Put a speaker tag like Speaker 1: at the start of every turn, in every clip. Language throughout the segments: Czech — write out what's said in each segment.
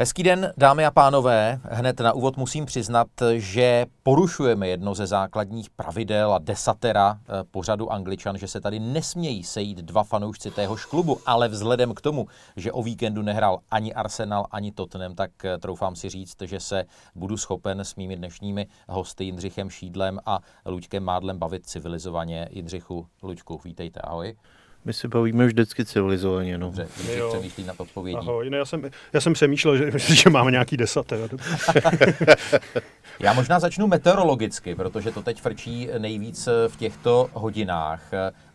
Speaker 1: Hezký den, dámy a pánové. Hned na úvod musím přiznat, že porušujeme jedno ze základních pravidel a desatera eh, pořadu Angličan, že se tady nesmějí sejít dva fanoušci téhož klubu, ale vzhledem k tomu, že o víkendu nehrál ani Arsenal, ani Tottenham, tak eh, troufám si říct, že se budu schopen s mými dnešními hosty Jindřichem Šídlem a Luďkem Mádlem bavit civilizovaně. Jindřichu, Luďku, vítejte, ahoj.
Speaker 2: My si bavíme vždycky civilizovaně. No.
Speaker 1: Dobře, přemýšlí nad odpovědí.
Speaker 3: Ahoj, no já, jsem, já jsem přemýšlel, že, že máme nějaký desatero.
Speaker 1: já možná začnu meteorologicky, protože to teď frčí nejvíc v těchto hodinách.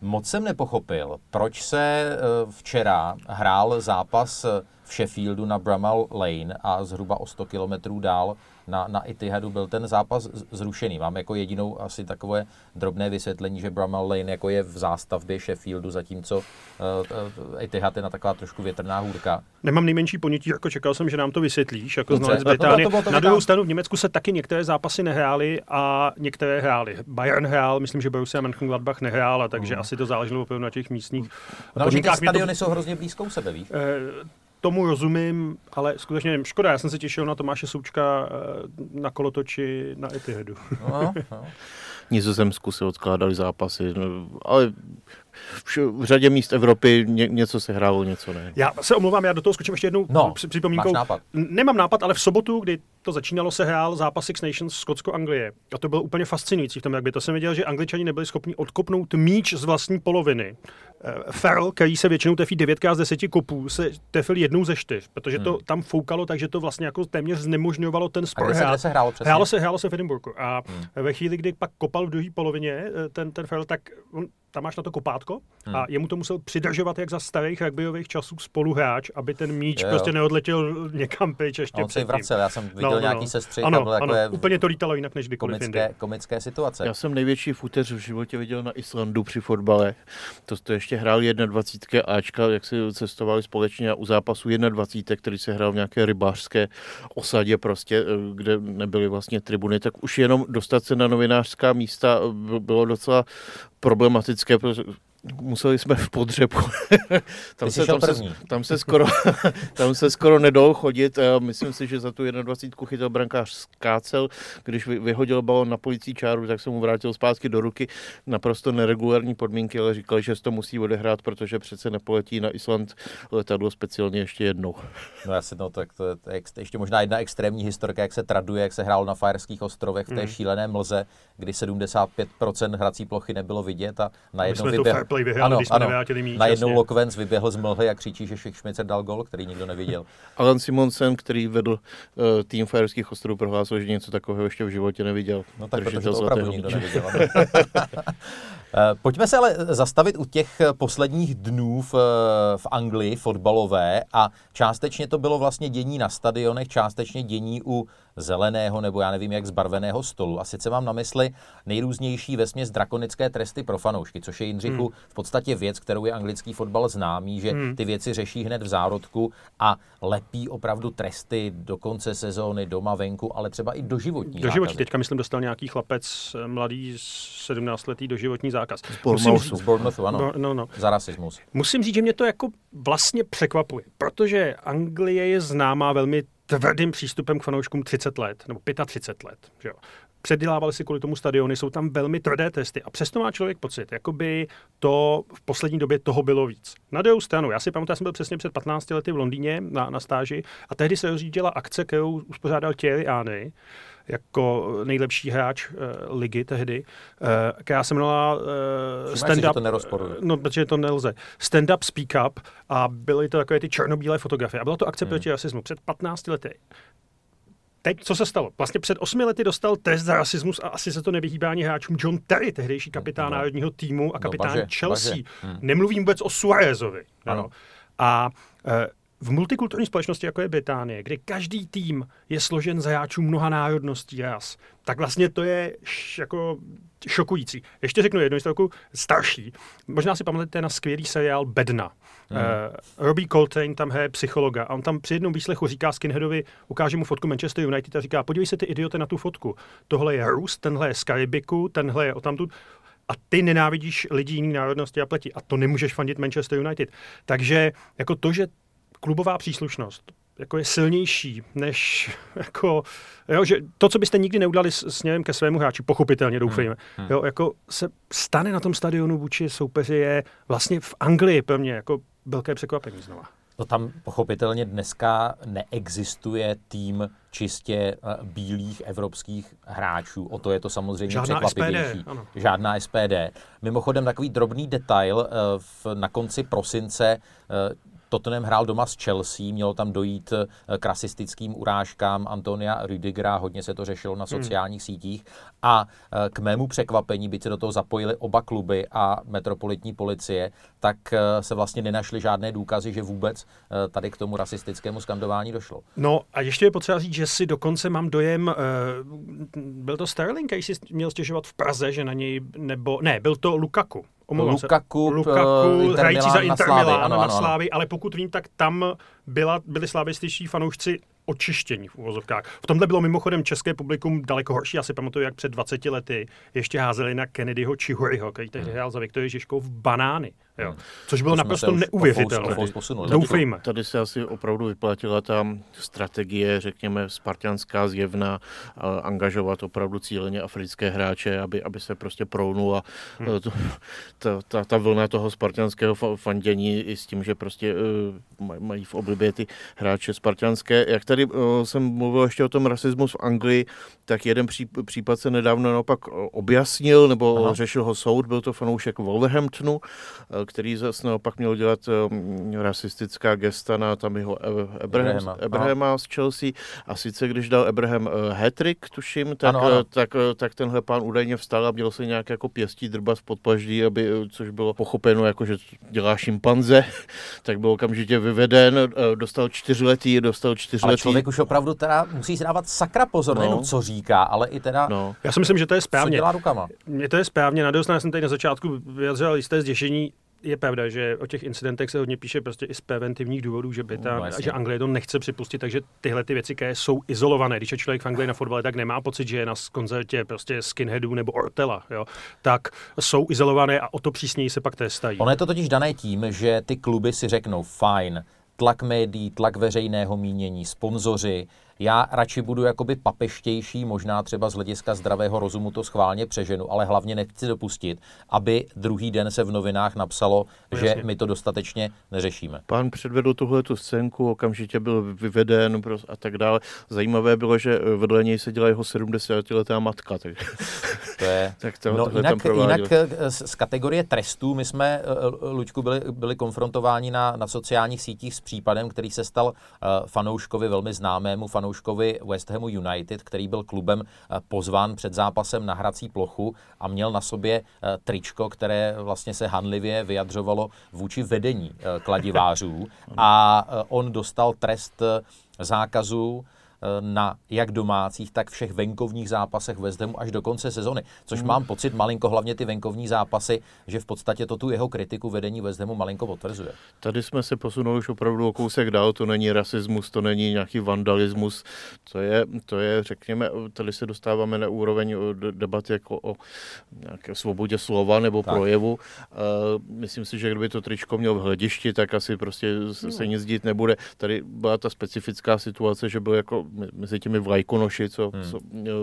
Speaker 1: Moc jsem nepochopil, proč se eh, včera hrál zápas v Sheffieldu na Bramall Lane a zhruba o 100 kilometrů dál na, na Etihadu byl ten zápas zrušený. Mám jako jedinou asi takové drobné vysvětlení, že Bramall Lane jako je v zástavbě Sheffieldu, zatímco uh, Etihad je na taková trošku větrná hůrka.
Speaker 3: Nemám nejmenší ponětí, jako čekal jsem, že nám to vysvětlíš, jako znalec Británie. No, na druhou stranu v Německu se taky některé zápasy nehrály a některé hrály. Bayern hrál, myslím, že Borussia Mönchengladbach nehrála, takže mm. asi to záleželo opravdu na těch místních
Speaker 1: no, že ty stadiony to... jsou hrozně blízko sebe, víš?
Speaker 3: Tomu rozumím, ale skutečně škoda, já jsem se těšil na Tomáše Součka eh, na kolotoči na Etihadu. No,
Speaker 2: no. Nizozemsku se odkládali zápasy, no, ale v řadě míst Evropy ně, něco se hrálo, něco ne.
Speaker 3: Já se omlouvám, já do toho skočím ještě jednou
Speaker 1: no,
Speaker 3: připomínkou.
Speaker 1: nápad.
Speaker 3: Nemám nápad, ale v sobotu, kdy to začínalo, se hrál zápas Six Nations Skotsko-Anglie. A to bylo úplně fascinující v tom, jak by to jsem viděl, že Angličani nebyli schopni odkopnout míč z vlastní poloviny. Uh, Farrell, který se většinou tefí 9 z 10 kopů, se tefil jednou ze čtyř, protože to hmm. tam foukalo, takže to vlastně jako téměř znemožňovalo ten sport.
Speaker 1: A se, se hrálo přesně?
Speaker 3: Hrálo se, hrálo se v Edinburghu. A hmm. ve chvíli, kdy pak kopal v druhé polovině eh, ten, ten Farrell, tak on tam máš na to kopátko hmm. a jemu to musel přidržovat jak za starých rugbyových časů spoluhráč, aby ten míč jo, jo. prostě neodletěl někam pryč ještě
Speaker 1: On se vracel, já jsem viděl no, no, nějaký no. sestřih.
Speaker 3: Ano, ano, úplně to lítalo jinak než kdykoliv
Speaker 1: komické, komické situace.
Speaker 2: Já jsem největší futeř v životě viděl na Islandu při fotbale. To jste ještě hrál 21 Ačka, jak si cestovali společně u zápasu 21, který se hrál v nějaké rybářské osadě prostě, eh, kde nebyly vlastně tribuny, tak už jenom dostat se na novinářská místa bylo docela problematické, museli jsme v podřebu.
Speaker 1: tam, se, tam, se,
Speaker 2: tam, se skoro, tam se skoro nedal chodit. Myslím si, že za tu 21 chytil brankář skácel. Když vyhodil balon na policí čáru, tak se mu vrátil zpátky do ruky. Naprosto neregulární podmínky, ale říkali, že se to musí odehrát, protože přece nepoletí na Island letadlo speciálně ještě jednou.
Speaker 1: No já si no, tak to je, to je ještě možná jedna extrémní historka, jak se traduje, jak se hrál na Fajerských ostrovech v té mm. šílené mlze, kdy 75% hrací plochy nebylo vidět a najednou vyběhl
Speaker 3: Play vyhrál, ano, když jsme nevrátili míč.
Speaker 1: Najednou Lokvenc vyběhl z mlhy a křičí, že Šmicer dal gol, který nikdo neviděl.
Speaker 2: Alan Simonsen, který vedl uh, tým Fajerských ostrovů, prohlásil, že něco takového ještě v životě neviděl.
Speaker 1: No tak protože to opravdu nikdo neviděl. Eh, pojďme se ale zastavit u těch posledních dnů v, v Anglii fotbalové a částečně to bylo vlastně dění na stadionech, částečně dění u zeleného nebo já nevím jak zbarveného stolu. A sice mám na mysli nejrůznější vesměs drakonické tresty pro fanoušky, což je Jindřichu hmm. v podstatě věc, kterou je anglický fotbal známý, že hmm. ty věci řeší hned v zárodku a lepí opravdu tresty do konce sezóny, doma, venku, ale třeba i do životní
Speaker 3: Do životní, teďka myslím dostal nějaký chlapec eh, mladý 17 letý životní zákaz.
Speaker 1: Z Bournemouthu. Z Bournemouthu, ano. No, no. Za rasismus.
Speaker 3: Musím říct, že mě to jako vlastně překvapuje, protože Anglie je známá velmi tvrdým přístupem k fanouškům 30 let, nebo 35 let. Že jo. Předělávali si kvůli tomu stadiony, jsou tam velmi tvrdé testy a přesto má člověk pocit, jako by to v poslední době toho bylo víc. Na druhou stranu, já si pamatuju, já jsem byl přesně před 15 lety v Londýně na, na stáži a tehdy se rozjížděla akce, kterou uspořádal Thierry Ány, jako nejlepší hráč uh, ligy tehdy, uh, která se jmenovala uh, Stand Up.
Speaker 1: to nerozporuje.
Speaker 3: No, protože to nelze. Stand Up, Speak Up a byly to takové ty černobílé fotografie. A byla to akce hmm. proti rasismu před 15 lety. Teď, co se stalo? Vlastně před osmi lety dostal test za rasismus a asi se to nevyhýbá ani hráčům John Terry, tehdejší kapitán no, národního týmu a kapitán no, baže, Chelsea. Baže. Hmm. Nemluvím vůbec o Suarezovi. Ano. A v multikulturní společnosti, jako je Británie, kde každý tým je složen z hráčů mnoha národností ras, tak vlastně to je š, jako šokující. Ještě řeknu jednu historiku starší. Možná si pamatujete na skvělý seriál Bedna. Mm. Uh, Robbie Coltrane tam hraje psychologa a on tam při jednom výslechu říká Skinheadovi, ukáže mu fotku Manchester United a říká, podívej se ty idioty na tu fotku. Tohle je Rus, tenhle je z Karibiku, tenhle je o tamtud a ty nenávidíš lidi jiný národnosti a pleti a to nemůžeš fandit Manchester United. Takže jako to, že klubová příslušnost jako je silnější, než jako, jo, že to, co byste nikdy neudělali s, směrem ke svému hráči, pochopitelně doufejme, hmm. jo, jako se stane na tom stadionu vůči soupeři je vlastně v Anglii pro mě jako velké překvapení znova.
Speaker 1: No tam pochopitelně dneska neexistuje tým čistě eh, bílých evropských hráčů. O to je to samozřejmě
Speaker 3: Žádná
Speaker 1: překvapivější.
Speaker 3: SPD, ano.
Speaker 1: Žádná SPD. Mimochodem takový drobný detail, eh, na konci prosince eh, Tottenham hrál doma s Chelsea, mělo tam dojít k rasistickým urážkám Antonia Rüdigera, hodně se to řešilo na sociálních hmm. sítích a k mému překvapení, byť se do toho zapojili oba kluby a metropolitní policie, tak se vlastně nenašly žádné důkazy, že vůbec tady k tomu rasistickému skandování došlo.
Speaker 3: No a ještě je potřeba říct, že si dokonce mám dojem, byl to Sterling, který si měl stěžovat v Praze, že na něj, nebo ne, byl to Lukaku.
Speaker 1: Omlouvám. Lukaku,
Speaker 3: Lukaku
Speaker 1: Inter
Speaker 3: hrající za
Speaker 1: Milan na
Speaker 3: Inter
Speaker 1: Slávy, ano,
Speaker 3: na
Speaker 1: ano, ano.
Speaker 3: Slávy, ale pokud vím, tak tam byla, byli slavističtí fanoušci očištění v uvozovkách. V tomhle bylo mimochodem české publikum daleko horší. Já si pamatuju, jak před 20 lety ještě házeli na Kennedyho Chihuryho, který tehdy hrál za Viktorii Žižkou v banány. Jo. Což bylo naprosto neuvěřitelné. Doufejme.
Speaker 2: Tady se asi opravdu vyplatila ta strategie, řekněme, spartianská zjevná, a angažovat opravdu cíleně africké hráče, aby, aby se prostě prounula hmm. to, ta, ta, ta vlna toho spartianského fa- fandění i s tím, že prostě uh, maj- mají v oblibě ty hráče spartianské. Jak tady uh, jsem mluvil ještě o tom rasismu v Anglii, tak jeden pří, případ se nedávno naopak objasnil, nebo
Speaker 1: Aha.
Speaker 2: Řešil ho soud, byl to fanoušek Wolverhamptonu, eh, který zase naopak měl dělat um, rasistická gesta na tam jeho Abraham,
Speaker 1: Abrahama,
Speaker 2: Abrahama, Abrahama z Chelsea. A sice když dal Abraham uh, hat-trick, tuším, tak,
Speaker 1: Ano, ano.
Speaker 2: eh, tak, eh, tak tenhle pán údajně vstal a měl se nějak jako pěstí drbat v podpaždí, aby, eh, což bylo pochopeno jako, že dělá šimpanze, tak byl okamžitě vyveden, eh, dostal čtyřletý, dostal
Speaker 1: Ale
Speaker 2: čtyřletý.
Speaker 1: člověk už opravdu teda musí dávat sakra pozor,
Speaker 2: No.
Speaker 1: nejenom co říká, ale i teda
Speaker 2: No.
Speaker 3: Já si myslím, že to je
Speaker 1: co
Speaker 3: správně.
Speaker 1: dělá rukama.
Speaker 3: Mně to je správně. Na jsem tady na začátku vyjadřoval jisté zděšení. Je pravda, že o těch incidentech se hodně píše prostě i z preventivních důvodů, že, Britán,
Speaker 1: No, jasně.
Speaker 3: že Anglie to nechce připustit, takže tyhle ty věci, které jsou izolované, když je člověk v Anglii na fotbale, tak nemá pocit, že je na koncertě prostě skinheadů nebo Ortela, jo, tak jsou izolované a o to přísněji se pak trestají.
Speaker 1: Ono je to totiž dané tím, že ty kluby si řeknou fajn, tlak médií, tlak veřejného mínění, sponzoři, já radši budu jakoby papeštější, možná třeba z hlediska zdravého rozumu to schválně přeženu, ale hlavně nechci dopustit, aby druhý den se v novinách napsalo,
Speaker 3: No
Speaker 1: že
Speaker 3: jasně.
Speaker 1: my to dostatečně neřešíme.
Speaker 2: Pán předvedl tuhle tu scénku, okamžitě byl vyveden a tak dále. Zajímavé bylo, že eh, vedle něj seděla jeho 70-letá matka. Tak,
Speaker 1: To je...
Speaker 2: tak to,
Speaker 1: No, jinak, jinak eh, z, kategorie trestů, my jsme, eh, Luďku, byli, byli konfrontováni na, na sociálních sítích s případem, který se stal fanouškovi, velmi známému fanouškovi West Hamu United, který byl klubem eh, pozván před zápasem na hrací plochu a měl na sobě eh, tričko, které vlastně se hanlivě vyjadřovalo vůči vedení eh, kladivářů. A on dostal trest zákazu na jak domácích, tak všech venkovních zápasech West Hamu až do konce sezony. Což mám pocit malinko, hlavně ty venkovní zápasy, že v podstatě to tu jeho kritiku vedení West Hamu malinko potvrzuje.
Speaker 2: Tady jsme se posunuli už opravdu o kousek dál, to není rasismus, to není nějaký vandalismus, to je, to je řekněme, tady se dostáváme na úroveň o de- debaty jako o nějaké svobodě slova nebo
Speaker 1: Tak.
Speaker 2: projevu. Uh, myslím si, že kdyby to tričko měl v hledišti, tak asi prostě se nic dít nebude. Tady byla ta specifická situace, že byl jako mezi těmi vlajkonoši, co, hmm. co,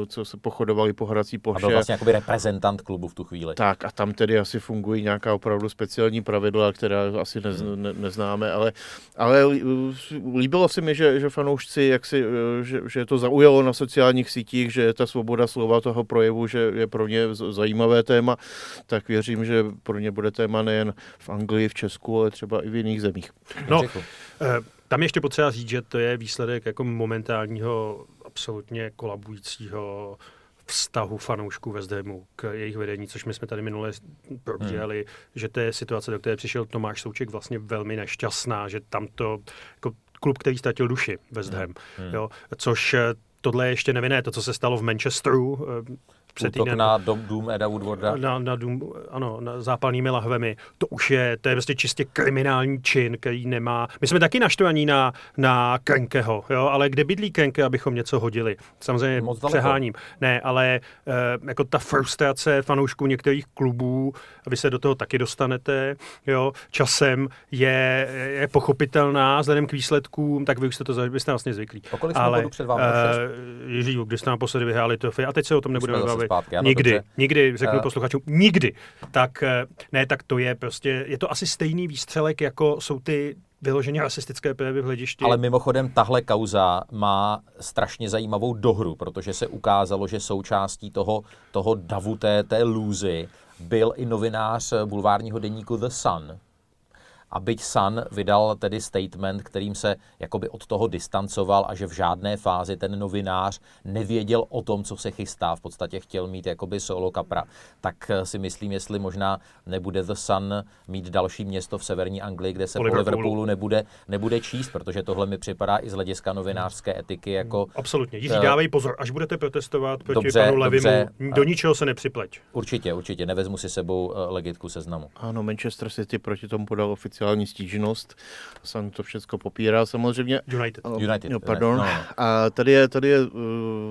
Speaker 2: co se pochodovali po hrací
Speaker 1: A
Speaker 2: ploše.
Speaker 1: byl vlastně jakoby reprezentant klubu v tu chvíli.
Speaker 2: Tak a tam tedy asi fungují nějaká opravdu speciální pravidla, která asi nez, ne, neznáme, ale, ale uh, líbilo se mi, že, že fanoušci, jak si, uh, že, že to zaujalo na sociálních sítích, že ta svoboda slova toho projevu, že je pro ně zajímavé téma, tak věřím, že pro ně bude téma nejen v Anglii, v Česku, ale třeba i v jiných zemích.
Speaker 3: No. Eh, Tam je ještě potřeba říct, že to je výsledek jako momentálního absolutně kolabujícího vztahu fanoušků West Hamu k jejich vedení, což my jsme tady minule probírali, hmm. že to je situace, do které přišel Tomáš Souček vlastně velmi nešťastná, že tam to jako klub, který ztratil duši West Ham, hmm. jo, což eh, tohle je ještě nevinné, to, co se stalo v Manchesteru, eh, před
Speaker 1: Útok
Speaker 3: týdnem.
Speaker 1: na dom, dům Eda Woodwarda.
Speaker 3: na, na, dům, ano, na zápalnými lahvemi. To už je, to je prostě čistě kriminální čin, který nemá. My jsme taky naštvaní na, na Kenkeho, jo, ale kde bydlí Kenke, abychom něco hodili? Samozřejmě
Speaker 1: Moc daleko.
Speaker 3: přeháním. Ne, ale e, jako ta frustrace fanoušků některých klubů, a vy se do toho taky dostanete, jo, časem je, je pochopitelná vzhledem k výsledkům, tak vy už jste to vy jste vlastně zvyklí.
Speaker 1: O kolik jsme
Speaker 3: ale,
Speaker 1: před vámi?
Speaker 3: Eh, Ježíš, kdy jste naposledy vyhráli trofej, a teď se o tom nebudeme
Speaker 1: jsme
Speaker 3: bavit.
Speaker 1: zpátky, ano,
Speaker 3: nikdy,
Speaker 1: dobře.
Speaker 3: nikdy, řeknu
Speaker 1: Eh.
Speaker 3: posluchačům, nikdy. Tak eh, ne, tak to je prostě, je to asi stejný výstřelek, jako jsou ty vyloženě rasistické projevy v hledišti.
Speaker 1: Ale mimochodem tahle kauza má strašně zajímavou dohru, protože se ukázalo, že součástí toho, toho davu té, té lůzy byl i novinář bulvárního deníku The Sun. A byť Sun vydal tedy statement, kterým se jakoby od toho distancoval a že v žádné fázi ten novinář nevěděl o tom, co se chystá, v podstatě chtěl mít jakoby solo kapra, tak eh, si myslím, jestli možná nebude The Sun mít další město v severní Anglii, kde se
Speaker 3: Po
Speaker 1: po
Speaker 3: Liverpoolu.
Speaker 1: Nebude, nebude číst, protože tohle mi připadá i z hlediska novinářské etiky jako
Speaker 3: Absolutně. Jiří,
Speaker 1: Eh,
Speaker 3: dávej pozor, až budete protestovat proti
Speaker 1: dobře,
Speaker 3: panu Levimu,
Speaker 1: dobře.
Speaker 3: do ničeho se nepřipleť.
Speaker 1: určitě, určitě, nevezmu si sebou eh, legitku seznamu.
Speaker 2: Ano, Manchester City proti tomu podal oficiální stížnost. Sam to všechno popírá samozřejmě.
Speaker 3: United.
Speaker 1: United,
Speaker 2: No, pardon.
Speaker 1: ne, no.
Speaker 2: A tady je, tady je uh,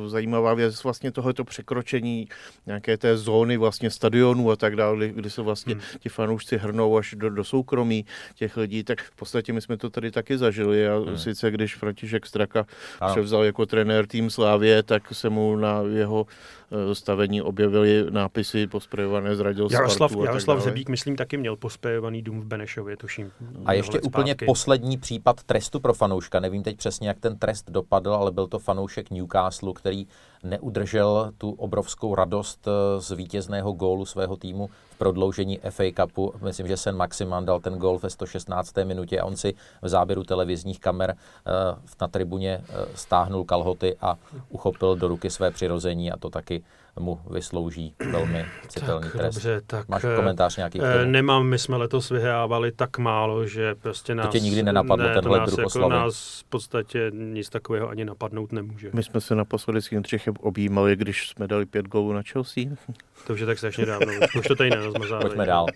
Speaker 2: zajímavá věc vlastně tohoto překročení nějaké té zóny vlastně stadionů a tak dále, kdy se vlastně hmm. ti fanoušci hrnou až do, do soukromí těch lidí, tak v podstatě my jsme to tady taky zažili a hmm. sice když František Straka
Speaker 1: Ano.
Speaker 2: převzal jako trenér tým Slávě, tak se mu na jeho eh, stavení objevily nápisy posprejované zradil
Speaker 3: Jaroslav, Jaroslav. Řebík, myslím, taky měl pospejovaný dům v Benešově, tuším.
Speaker 1: A ještě úplně
Speaker 3: zpátky.
Speaker 1: poslední případ trestu pro fanouška. Nevím teď přesně, jak ten trest dopadl, ale byl to fanoušek Newcastle, který neudržel tu obrovskou radost eh, z vítězného gólu svého týmu v prodloužení FA Cupu. Myslím, že Sen Maximan dal ten gól ve 116. minutě a on si v záběru televizních kamer eh, na tribuně eh, stáhnul kalhoty a uchopil do ruky své přirození a to taky mu vyslouží velmi citelný
Speaker 3: Tak,
Speaker 1: trest.
Speaker 3: dobře, tak
Speaker 1: Máš
Speaker 3: eh,
Speaker 1: komentář nějaký k
Speaker 3: Eh? Nemám, my jsme letos vyhrávali tak málo, že prostě nás...
Speaker 1: tě nikdy nenapadlo,
Speaker 3: ne, to
Speaker 1: tenhle
Speaker 3: nás,
Speaker 1: druh
Speaker 3: jako
Speaker 1: oslavy?
Speaker 3: nás v podstatě nic takového ani napadnout nemůže.
Speaker 2: My jsme se naposledy s Jindřichem objímali, když jsme dali pět gólů na Chelsea.
Speaker 3: To už je tak strašně dávno, už to tady nerozmazávají.
Speaker 1: Pojďme dál.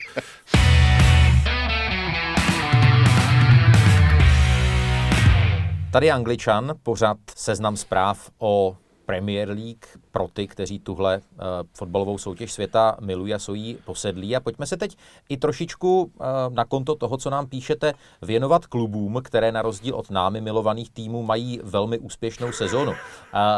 Speaker 1: Tady je Angličan, pořád seznam zpráv o Premier League pro ty, kteří tuhle uh, fotbalovou soutěž světa milují a jsou jí posedlí. A pojďme se teď i trošičku uh, na konto toho, co nám píšete, věnovat klubům, které na rozdíl od námi milovaných týmů mají velmi úspěšnou sezonu. Uh,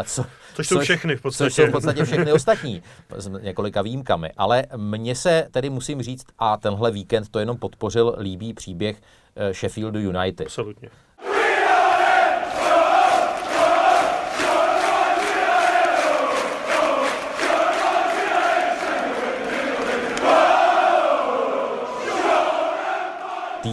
Speaker 1: co,
Speaker 3: Což jsou všechny v podstatě.
Speaker 1: Což jsou v podstatě všechny ostatní, s několika výjimkami. Ale mně se tedy musím říct, a tenhle víkend to jenom podpořil líbý příběh Sheffieldu United.
Speaker 3: Absolutně.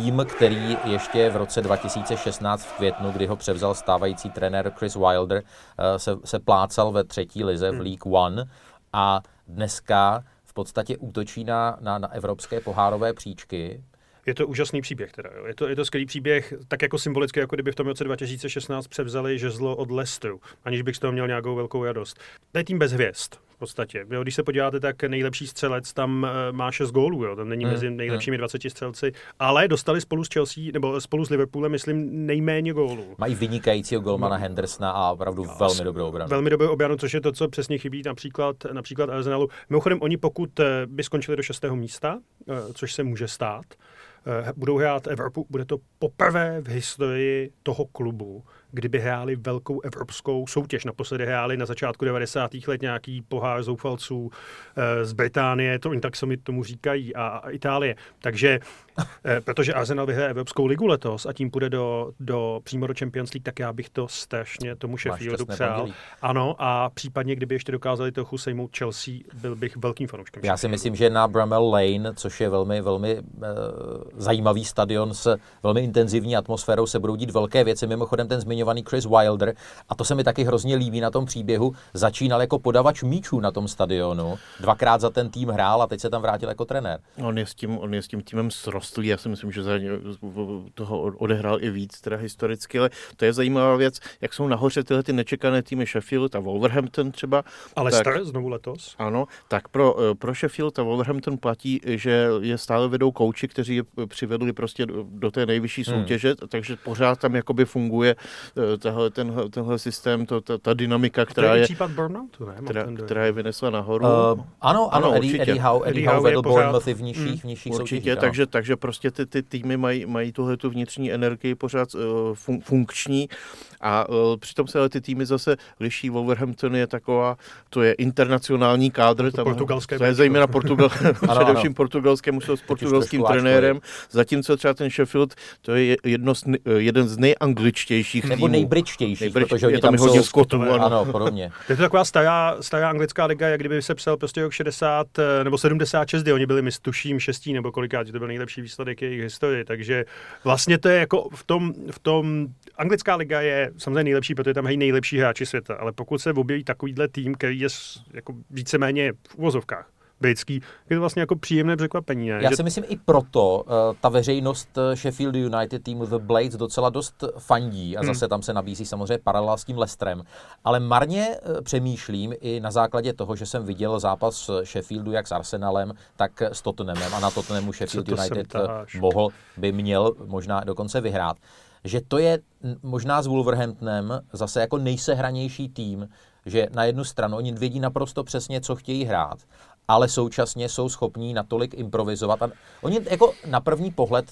Speaker 1: Tým, který ještě v roce 2016 v květnu, kdy ho převzal stávající trenér Chris Wilder, eh, se, se plácal ve třetí lize v League One a dneska v podstatě útočí na, na, na evropské pohárové příčky.
Speaker 3: Je to úžasný příběh teda. Jo. Je to, je to skvělý příběh, tak jako symbolicky, jako kdyby v tom roce 2016 převzali žezlo od Leicesteru, aniž bych z toho měl nějakou velkou radost. To je tým bez hvězd v podstatě. Jo, když se podíváte, tak nejlepší střelec tam uh, má 6 gólů, jo. tam není
Speaker 1: Hmm,
Speaker 3: mezi nejlepšími 20 střelci, ale dostali spolu s Chelsea, nebo spolu s Liverpoolem, myslím, nejméně gólů.
Speaker 1: Mají vynikajícího golmana Hendersona a opravdu velmi dobrou obranu.
Speaker 3: Velmi dobrou obranu, což je to, co přesně chybí například, například Arsenalu. Mimochodem, oni pokud eh, by skončili do šestého místa, eh, což se může stát, eh, budou hrát Evropu, bude to poprvé v historii toho klubu, kdyby hráli velkou evropskou soutěž. Naposledy hráli na začátku 90. let nějaký pohár zoufalců eh, z Británie, to oni tak se mi tomu říkají, a, Itálie. Takže, eh, protože Arsenal vyhraje Evropskou ligu letos a tím půjde do, do, přímo do Champions League, tak já bych to strašně tomu Sheffieldu přál. Ano, a případně, kdyby ještě dokázali trochu sejmout Chelsea, byl bych velkým fanouškem.
Speaker 1: Já si myslím, že na Bramall Lane, což je velmi, velmi uh, zajímavý stadion s velmi intenzivní atmosférou se budou dít velké věci. Mimochodem ten zmiňovaný Chris Wilder, a to se mi taky hrozně líbí na tom příběhu, začínal jako podavač míčů na tom stadionu. Dvakrát za ten tým hrál a teď se tam vrátil jako trenér.
Speaker 2: On je s tím, on je s tím týmem srostlý, já si myslím, že za toho odehrál i víc, teda historicky, ale to je zajímavá věc, jak jsou nahoře tyhle ty nečekané týmy Sheffield a Wolverhampton třeba.
Speaker 3: Ale tak, znovu letos.
Speaker 2: Ano, tak pro, eh, pro Sheffield a Wolverhampton platí, že je stále vedou kouči, kteří je přivedli prostě do, do té nejvyšší hmm. soutěže, hmm. takže pořád tam jakoby funguje tahle, ten, tenhle systém, to, ta, ta dynamika, která
Speaker 3: to
Speaker 2: je,
Speaker 3: případ Burnoutu, ne?
Speaker 2: Která, která je vynesla nahoru.
Speaker 1: Uh, ano, ano, Eddie, Eddie Howe, Eddie Howe vedl Bournemouth v nižších, v nižších
Speaker 2: Určitě,
Speaker 1: soutěžích,
Speaker 2: takže, takže prostě ty, ty týmy mají, mají tuhle tu vnitřní energii pořád uh, fun, funkční a uh, přitom se ale ty týmy zase liší. Wolverhampton je taková, to je internacionální kádr,
Speaker 3: to, tam,
Speaker 2: to je zejména Portugal, především portugalské musel s portugalským trenérem, zatímco třeba ten Sheffield, to je jedno z, jeden z nejangličtějších
Speaker 1: Nebo nejbričtější,
Speaker 2: Nejbrič,
Speaker 1: protože oni
Speaker 2: tam,
Speaker 1: jsou...
Speaker 2: skotů,
Speaker 1: ano, ano, podobně.
Speaker 3: To je to taková stará, stará anglická liga, jak kdyby se psal prostě rok 60 eh, nebo 76, kdy oni byli, my tuším, šestí nebo kolikát, že to byl nejlepší výsledek jejich historie. Takže vlastně to je jako v tom, v tom anglická liga je samozřejmě nejlepší, protože tam mají nejlepší hráči světa, ale pokud se objeví takovýhle tým, který je jako víceméně v uvozovkách, britský, je to vlastně jako příjemné překvapení. Ne?
Speaker 1: Já si myslím i proto uh, ta veřejnost eh, Sheffield United týmu The Blades docela dost fandí a hmm. zase tam se nabízí samozřejmě paralela s tím Lestrem. Ale marně uh, přemýšlím i na základě toho, že jsem viděl zápas Sheffieldu jak s Arsenalem, tak s Tottenhamem a na Tottenhamu Sheffield United mohl, by měl možná dokonce vyhrát. Že to je možná s Wolverhamptonem zase jako nejsehranější tým, že na jednu stranu oni vědí naprosto přesně, co chtějí hrát ale současně jsou schopní natolik improvizovat. A oni jako na první pohled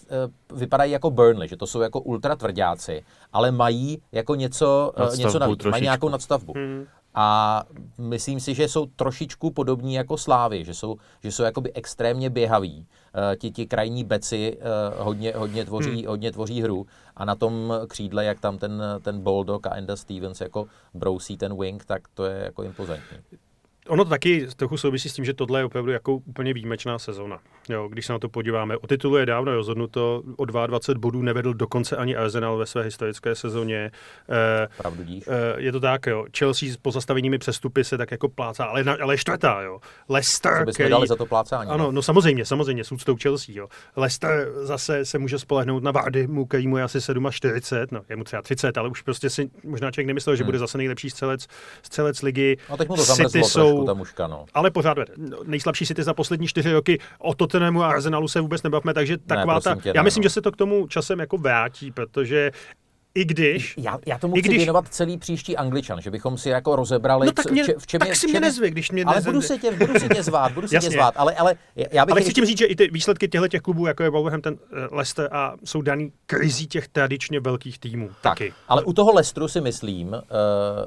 Speaker 1: uh, vypadají jako Burnley, že to jsou jako ultra tvrdáci, ale mají jako něco, uh, něco navíc, mají nějakou nadstavbu. Hmm. A myslím si, že jsou trošičku podobní jako Slávy, že jsou, že jsou jakoby extrémně běhaví. Uh, ti, ti krajní beci uh, hodně, hodně, tvoří, hmm. hodně tvoří hru a na tom křídle, jak tam ten, ten Bulldog a Enda Stevens jako brousí ten wing, tak to je jako impozantní
Speaker 3: ono to taky trochu souvisí s tím, že tohle je opravdu jako úplně výjimečná sezona. Jo, když se na to podíváme, o titulu je dávno rozhodnuto, o 22 bodů nevedl dokonce ani Arsenal ve své historické sezóně.
Speaker 1: Eh, Pravdu.
Speaker 3: Eh, je to tak, jo. Chelsea s pozastavenými přestupy se tak jako plácá, ale, ale čtvrtá, jo. Leicester,
Speaker 1: Co který... dali za to plácání.
Speaker 3: Ano, no samozřejmě, samozřejmě, s úctou Chelsea, jo. Leicester zase se může spolehnout na Vardy, mu, který mu je asi 47, no, je mu třeba 30, ale už prostě si možná člověk nemyslel, že hmm. bude zase nejlepší střelec, střelec ligy.
Speaker 1: No, teď mu to City jsou, ta muška, no.
Speaker 3: Ale pořád nejslabší City za poslední čtyři roky o Tottenhamu a Arsenalu se vůbec nebavme, takže taková ne, ta, tě, já ne, myslím, no. že se to k tomu časem jako vrátí, protože i když...
Speaker 1: Já, já tomu I chci když, věnovat celý příští Angličan, že bychom si jako rozebrali,
Speaker 3: no tak mě,
Speaker 1: v čem
Speaker 3: tak
Speaker 1: je,
Speaker 3: si mě nezvi, když mě
Speaker 1: Ale budu se tě, budu se tě zvát, budu se tě zvát, ale, ale já bych...
Speaker 3: Ale chci tím říct, že i ty výsledky těchto těch klubů, jako je Wolverhampton, uh, Leicester a jsou daný krizí těch tradičně velkých týmů. Tak, taky.
Speaker 1: ale u toho Leicesteru si myslím, uh,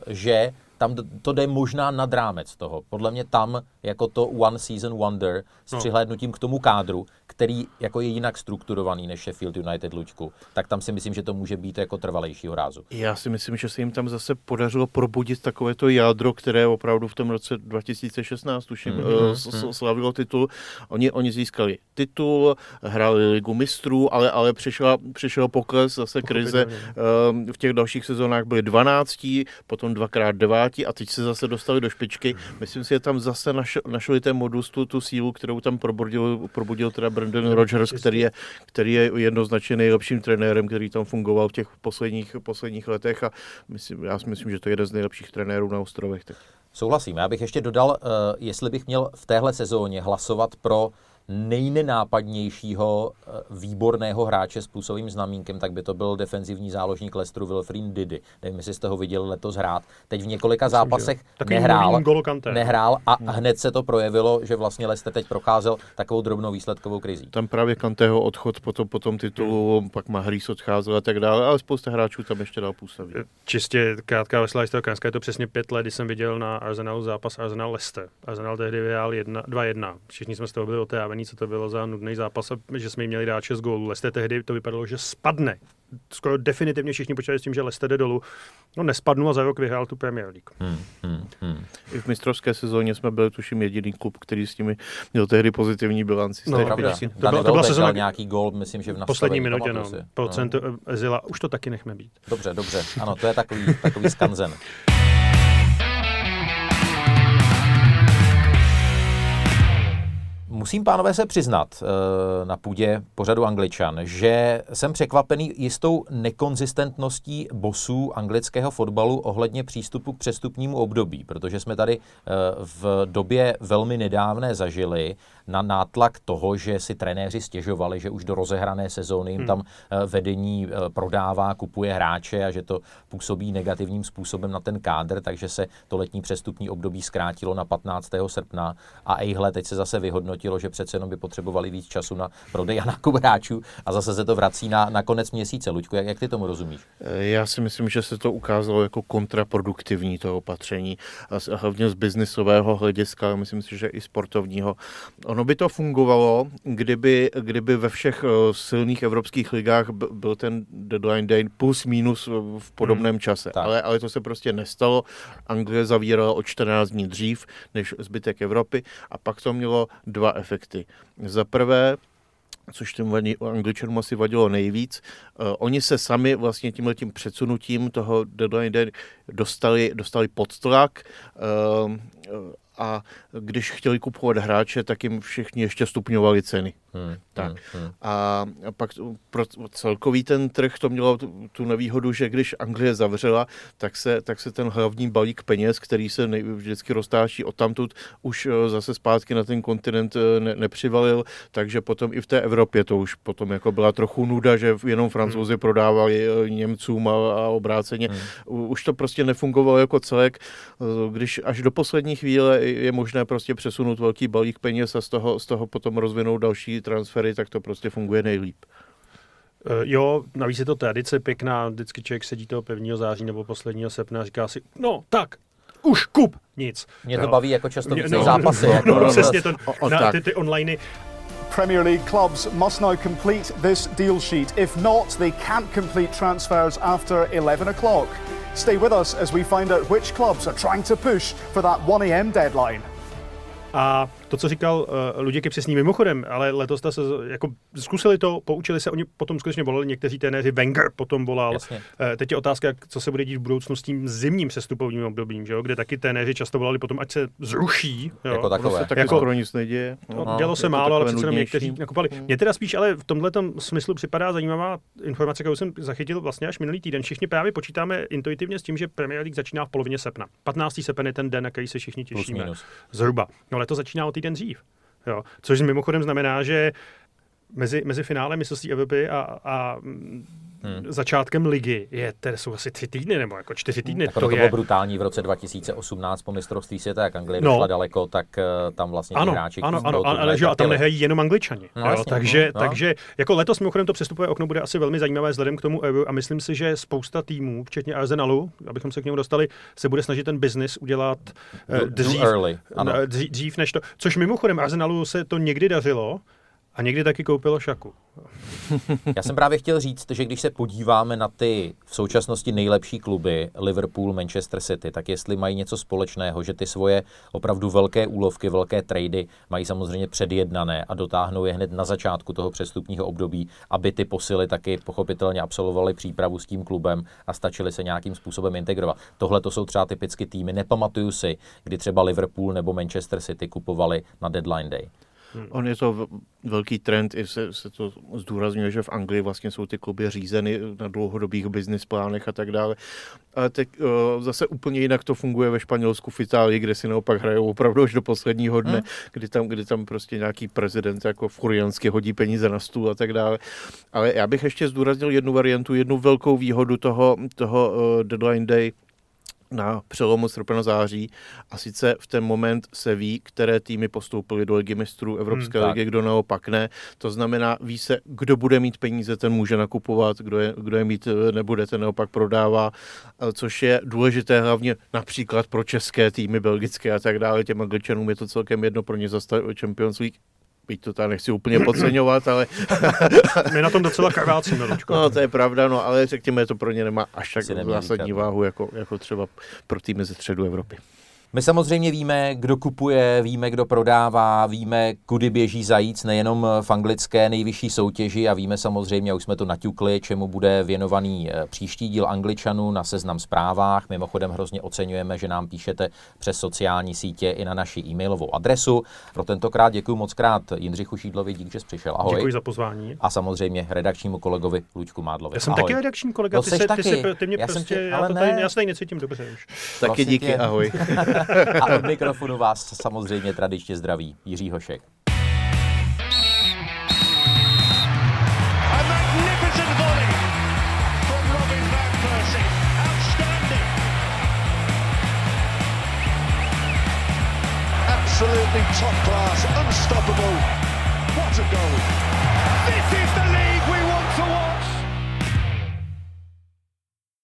Speaker 1: že tam to jde možná nad rámec toho. Podle mě tam jako to one season wonder s no. přihlédnutím k tomu kádru, který jako je jinak strukturovaný než Sheffield United Lučku, tak tam si myslím, že to může být jako trvalejšího rázu.
Speaker 2: Já si myslím, že se jim tam zase podařilo probudit takové to jádro, které opravdu v tom roce 2016 tuším mm-hmm. slavilo titul. Oni, oni získali titul, hráli ligu mistrů, ale, ale přišla, přišel pokles, zase krize. Ehm, v těch dalších sezónách byli 12, potom dvakrát 9 a teď se zase dostali do špičky. Myslím si, že tam zase našli, našli ten modus, tu, tu sílu, kterou tam probudil, probudil teda Brandon Rogers, který je, který je jednoznačně nejlepším trenérem, který tam fungoval v těch posledních, posledních letech a myslím, já si myslím, že to je jeden z nejlepších trenérů na ostrovech teď.
Speaker 1: Souhlasím. Já bych ještě dodal, uh, jestli bych měl v téhle sezóně hlasovat pro nejnenápadnějšího eh, výborného hráče s plusovým znamínkem, tak by to byl defenzivní záložník Lestru Wilfried Didi. Nevím, jestli jste ho viděli letos hrát. Teď v několika zápasech nehrál, nehrál a hmm. hned se to projevilo, že vlastně Lester teď procházel takovou drobnou výsledkovou krizí.
Speaker 2: Tam právě Kanteho odchod potom, potom titulu, hmm. pak Mahrís odcházel a tak dále, ale spousta hráčů tam ještě dál působí.
Speaker 3: Čistě krátká veselá historka, je to přesně pět let, kdy jsem viděl na Arsenalu zápas Arsenal Leicester. Arsenal tehdy vyhrál 2-1. Všichni jsme z toho byli otrávený, co to bylo za nudný zápas že jsme jim měli dát 6 gólů. Leicester tehdy to vypadalo, že spadne skoro definitivně všichni počítali s tím, že Leicester jde dolů. No nespadnul a za rok vyhrál tu Premier League. Hmm, hmm,
Speaker 2: hmm. I v mistrovské sezóně jsme byli tuším jediný klub, který s nimi měl tehdy pozitivní bilanci.
Speaker 1: No. To, bylo, to byla sezóna nějaký gol, myslím, že v
Speaker 3: poslední minutě, no. Procent no. Ezila, už to taky nechme být.
Speaker 1: Dobře, dobře. Ano, to je takový, takový skanzen. Musím, pánové, se přiznat eh, na půdě pořadu Angličan, že jsem překvapený jistou nekonzistentností bosů anglického fotbalu ohledně přístupu k přestupnímu období, protože jsme tady eh, v době velmi nedávné zažili na nátlak toho, že si trenéři stěžovali, že už do rozehrané sezóny jim hmm. tam eh, vedení prodává, kupuje hráče a že to působí negativním způsobem na ten kádr, takže se to letní přestupní období zkrátilo na 15. srpna a ejhle, teď se zase vyhodnotilo, zjistilo, že přece jenom by potřebovali víc času na prodej a nákup hráčů a zase se to vrací na, na konec měsíce. Luďku, jak, jak ty tomu rozumíš?
Speaker 2: Já si myslím, že se to ukázalo jako kontraproduktivní to opatření a hlavně z biznisového hlediska, ale myslím si, že i sportovního. Ono by to fungovalo, kdyby, kdyby ve všech eh, silných evropských ligách byl ten deadline day plus minus v podobném hmm, čase. Ale, ale to se prostě nestalo. Anglie zavírala o 14 dní dřív než zbytek Evropy a pak to mělo dva efekty. Za prvé, což těm angličanům asi vadilo nejvíc. Uh, oni se sami vlastně tímhle tím předsunutím toho deadline day dostali, dostali pod tlak uh, a když chtěli kupovat hráče, tak jim všichni ještě stupňovali ceny. Hmm, tak. Hmm, hmm. A pak pro celkový ten trh to mělo tu, tu nevýhodu, že když Anglie zavřela, tak se, tak se ten hlavní balík peněz, který se nej, vždycky roztáčí odtamtud, už eh, zase zpátky na ten kontinent eh, ne, nepřivalil, takže potom i v té Evropě to už potom jako byla trochu nuda, že jenom francouzi hmm. prodávali eh, Němcům a, a obráceně. Hmm. Už to prostě nefungovalo jako celek, když až do poslední chvíle je možné prostě přesunout velký balík peněz a z toho, z toho potom rozvinout další transfery, tak to prostě funguje nejlíp.
Speaker 3: Uh, jo, navíc je to tradice pěkná, vždycky člověk sedí toho 1. září nebo posledního srpna a říká si, no tak, už kup, nic.
Speaker 1: Mě to jo. baví jako často víc no, zápasy.
Speaker 3: No, jako, no, no, přesně to, o, na, ty, ty online
Speaker 4: Premier League clubs must now complete this deal sheet. If not, they can't complete transfers after 11 o'clock. Stay with us as we find out which clubs are trying to push for that 1am deadline.
Speaker 3: A to, co říkal uh, Luděk, je přesný mimochodem, ale letos ta se jako zkusili to, poučili se, oni potom skutečně volali, někteří trenéři, Wenger potom volal. Uh, teď je otázka, co se bude dít v budoucnu s tím zimním sestupovým obdobím, že jo? kde taky trenéři často volali potom, ať se zruší. Jo?
Speaker 1: Jako takové.
Speaker 2: Se taky jako, skoro nic neděje.
Speaker 3: No, no, dělo se málo, ale přece jenom někteří nakupali. Hmm. Mně teda spíš ale v tomhle smyslu připadá zajímavá informace, kterou jsem zachytil vlastně až minulý týden. Všichni právě počítáme intuitivně s tím, že Premier League začíná v polovině srpna. 15. srpen je ten den, na který se všichni těšíme. Zhruba. No letos začíná o týden dřív. Jo. Což mimochodem znamená, že mezi, mezi finále mistrovství Evropy a, a hmm. začátkem ligy je, to jsou asi tři týdny nebo jako čtyři týdny.
Speaker 1: Hmm, to, to, je... bylo brutální v roce 2018 po mistrovství světa, jak Anglie no. došla daleko, tak uh, tam vlastně
Speaker 3: ano,
Speaker 1: hráči,
Speaker 3: ano, ano, ano, ale že a tam nehrají jenom Angličani. No, jo, jasně, takže, no. takže jako letos mimochodem to přestupové okno bude asi velmi zajímavé vzhledem k tomu Euro a myslím si, že spousta týmů, včetně Arsenalu, abychom se k němu dostali, se bude snažit ten biznis udělat uh, dřív,
Speaker 1: early, ano.
Speaker 3: dřív, dřív než to. Což mimochodem Arsenalu se to někdy dařilo, a někdy taky koupilo šaku.
Speaker 1: Já jsem právě chtěl říct, že když se podíváme na ty v současnosti nejlepší kluby, Liverpool, Manchester City, tak jestli mají něco společného, že ty svoje opravdu velké úlovky, velké trady mají samozřejmě předjednané a dotáhnou je hned na začátku toho přestupního období, aby ty posily taky pochopitelně absolvovali přípravu s tím klubem a stačili se nějakým způsobem integrovat. Tohle to jsou třeba typicky týmy. Nepamatuju si, kdy třeba Liverpool nebo Manchester City kupovali na deadline day.
Speaker 2: Hmm. On je to velký trend, i se, se to zdůrazňuje, že v Anglii vlastně jsou ty kluby řízeny na dlouhodobých business plánech a tak dále. Ale teď uh, zase úplně jinak to funguje ve Španělsku, v Itálii, kde si naopak hrajou opravdu až do posledního dne, hmm. kdy, tam, kdy tam prostě nějaký prezident jako furiansky hodí peníze na stůl a tak dále. Ale já bych ještě zdůraznil jednu variantu, jednu velkou výhodu toho, toho uh, deadline day, na přelomu srpna září a sice v ten moment se ví, které týmy postoupily do ligy mistrů Evropské hmm, ligy, kdo naopak ne. To znamená, ví se, kdo bude mít peníze, ten může nakupovat, kdo je, kdo je mít nebude, ten naopak prodává, což je důležité hlavně například pro české týmy, belgické a tak dále. Těm angličanům je to celkem jedno pro ně za Champions League byť to tady nechci úplně podceňovat, ale...
Speaker 3: My na tom docela krvácíme, Lučko.
Speaker 2: No, to je pravda, no, ale řekněme, to pro ně nemá až tak zásadní váhu, jako, jako třeba pro týmy ze středu Evropy.
Speaker 1: My samozřejmě víme, kdo kupuje, víme, kdo prodává, víme, kudy běží zajíc, nejenom v anglické nejvyšší soutěži a víme samozřejmě, už jsme to naťukli, čemu bude věnovaný eh, příští díl Angličanů na seznam zprávách. Mimochodem hrozně oceňujeme, že nám píšete přes sociální sítě i na naši e-mailovou adresu. Pro tentokrát děkuji moc krát Jindřichu Šídlovi, dík, že jsi přišel. Ahoj.
Speaker 3: Děkuji za pozvání.
Speaker 1: A samozřejmě redakčnímu kolegovi Luďku Mádlovi.
Speaker 3: Já jsem
Speaker 1: ahoj.
Speaker 3: taky redakční kolega,
Speaker 1: no,
Speaker 3: ty, se,
Speaker 1: taky.
Speaker 3: ty, si, ty mě
Speaker 1: já
Speaker 3: prostě,
Speaker 1: tě,
Speaker 3: já,
Speaker 1: ale
Speaker 3: to tady, já se tady necítím dobře už.
Speaker 2: Taky
Speaker 1: Prosím
Speaker 2: díky,
Speaker 1: tě.
Speaker 2: ahoj.
Speaker 1: A od mikrofonu vás samozřejmě tradičně zdraví Jiří Hošek.
Speaker 5: Absolutely top class, unstoppable. What a goal.